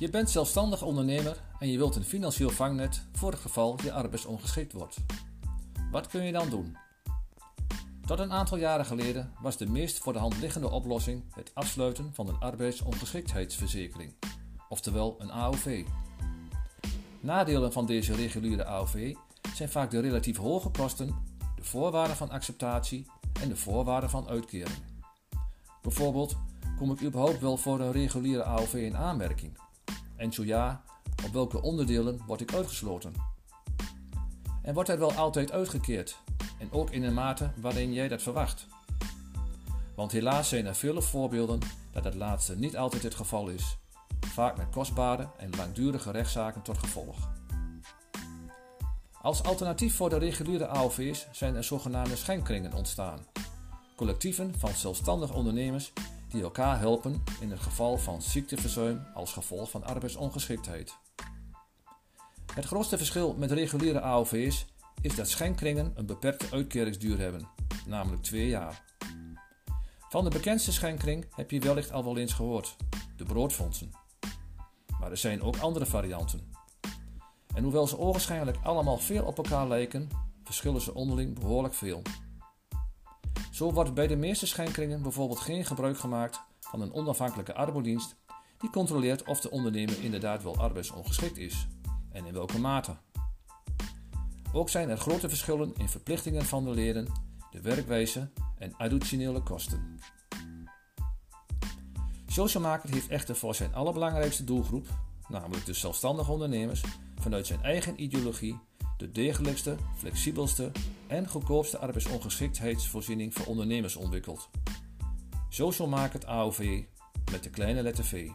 Je bent zelfstandig ondernemer en je wilt een financieel vangnet voor het geval je arbeidsongeschikt wordt. Wat kun je dan doen? Tot een aantal jaren geleden was de meest voor de hand liggende oplossing het afsluiten van een arbeidsongeschiktheidsverzekering, oftewel een AOV. Nadelen van deze reguliere AOV zijn vaak de relatief hoge kosten, de voorwaarden van acceptatie en de voorwaarden van uitkering. Bijvoorbeeld, kom ik überhaupt wel voor een reguliere AOV in aanmerking? En zo ja, op welke onderdelen word ik uitgesloten? En wordt er wel altijd uitgekeerd? En ook in een mate waarin jij dat verwacht? Want helaas zijn er vele voorbeelden dat het laatste niet altijd het geval is, vaak met kostbare en langdurige rechtszaken tot gevolg. Als alternatief voor de reguliere AOV's zijn er zogenaamde schenkringen ontstaan. Collectieven van zelfstandig ondernemers die elkaar helpen in het geval van ziekteverzuim als gevolg van arbeidsongeschiktheid. Het grootste verschil met reguliere AOV's is dat schenkringen een beperkte uitkeringsduur hebben, namelijk twee jaar. Van de bekendste schenkring heb je wellicht al wel eens gehoord, de broodfondsen. Maar er zijn ook andere varianten. En hoewel ze ogenschijnlijk allemaal veel op elkaar lijken, verschillen ze onderling behoorlijk veel. Zo wordt bij de meeste schenkringen bijvoorbeeld geen gebruik gemaakt van een onafhankelijke arbodienst die controleert of de ondernemer inderdaad wel arbeidsongeschikt is en in welke mate. Ook zijn er grote verschillen in verplichtingen van de leden, de werkwijze en additionele kosten. Social Market heeft echter voor zijn allerbelangrijkste doelgroep, namelijk de zelfstandige ondernemers, vanuit zijn eigen ideologie de degelijkste, flexibelste en goedkoopste arbeidsongeschiktheidsvoorziening voor ondernemers ontwikkeld. Social Market AOV met de kleine letter V.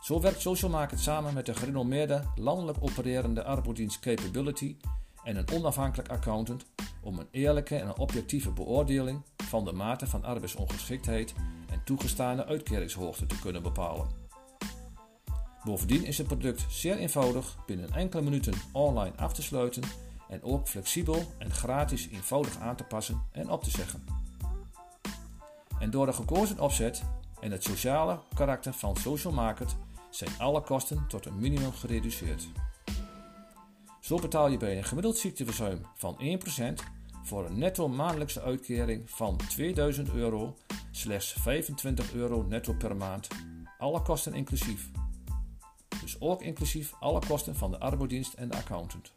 Zo werkt Social Market samen met de gerenommeerde landelijk opererende arbeidsdienst Capability en een onafhankelijk accountant om een eerlijke en objectieve beoordeling van de mate van arbeidsongeschiktheid en toegestane uitkeringshoogte te kunnen bepalen. Bovendien is het product zeer eenvoudig binnen enkele minuten online af te sluiten en ook flexibel en gratis eenvoudig aan te passen en op te zeggen. En door de gekozen opzet en het sociale karakter van Social Market zijn alle kosten tot een minimum gereduceerd. Zo betaal je bij een gemiddeld ziekteverzuim van 1% voor een netto maandelijkse uitkering van 2000 euro slechts 25 euro netto per maand, alle kosten inclusief dus ook inclusief alle kosten van de arbodienst en de accountant.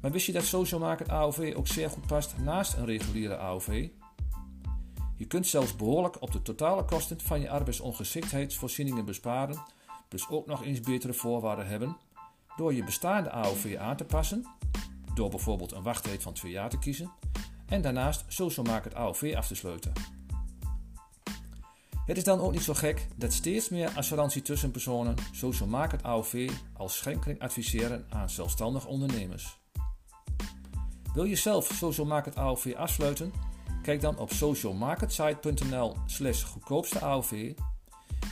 Maar wist je dat Social Market AOV ook zeer goed past naast een reguliere AOV? Je kunt zelfs behoorlijk op de totale kosten van je arbeidsongeschiktheidsvoorzieningen besparen, dus ook nog eens betere voorwaarden hebben, door je bestaande AOV aan te passen, door bijvoorbeeld een wachttijd van twee jaar te kiezen, en daarnaast Social Market AOV af te sluiten. Het is dan ook niet zo gek dat steeds meer assurantie tussenpersonen Social Market AOV als schenkeling adviseren aan zelfstandig ondernemers. Wil je zelf Social Market AOV afsluiten? Kijk dan op socialmarketsite.nl slash goedkoopste AOV.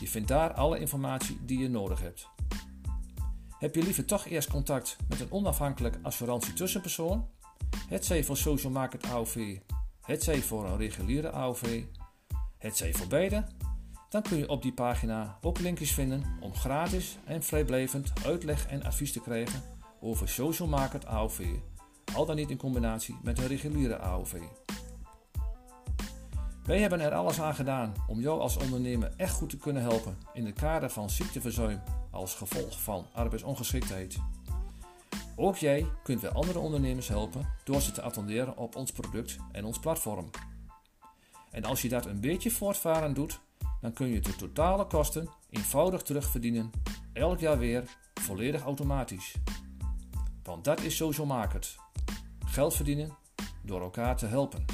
Je vindt daar alle informatie die je nodig hebt. Heb je liever toch eerst contact met een onafhankelijk assurantie tussenpersoon? Het zij voor Social Market AOV, het zij voor een reguliere AOV, het zij voor beide? Dan kun je op die pagina ook linkjes vinden om gratis en vrijblijvend uitleg en advies te krijgen over Social Market AOV, al dan niet in combinatie met een reguliere AOV. Wij hebben er alles aan gedaan om jou als ondernemer echt goed te kunnen helpen in het kader van ziekteverzuim als gevolg van arbeidsongeschiktheid. Ook jij kunt weer andere ondernemers helpen door ze te attenderen op ons product en ons platform. En als je dat een beetje voortvarend doet, dan kun je de totale kosten eenvoudig terugverdienen, elk jaar weer, volledig automatisch. Want dat is social market. Geld verdienen door elkaar te helpen.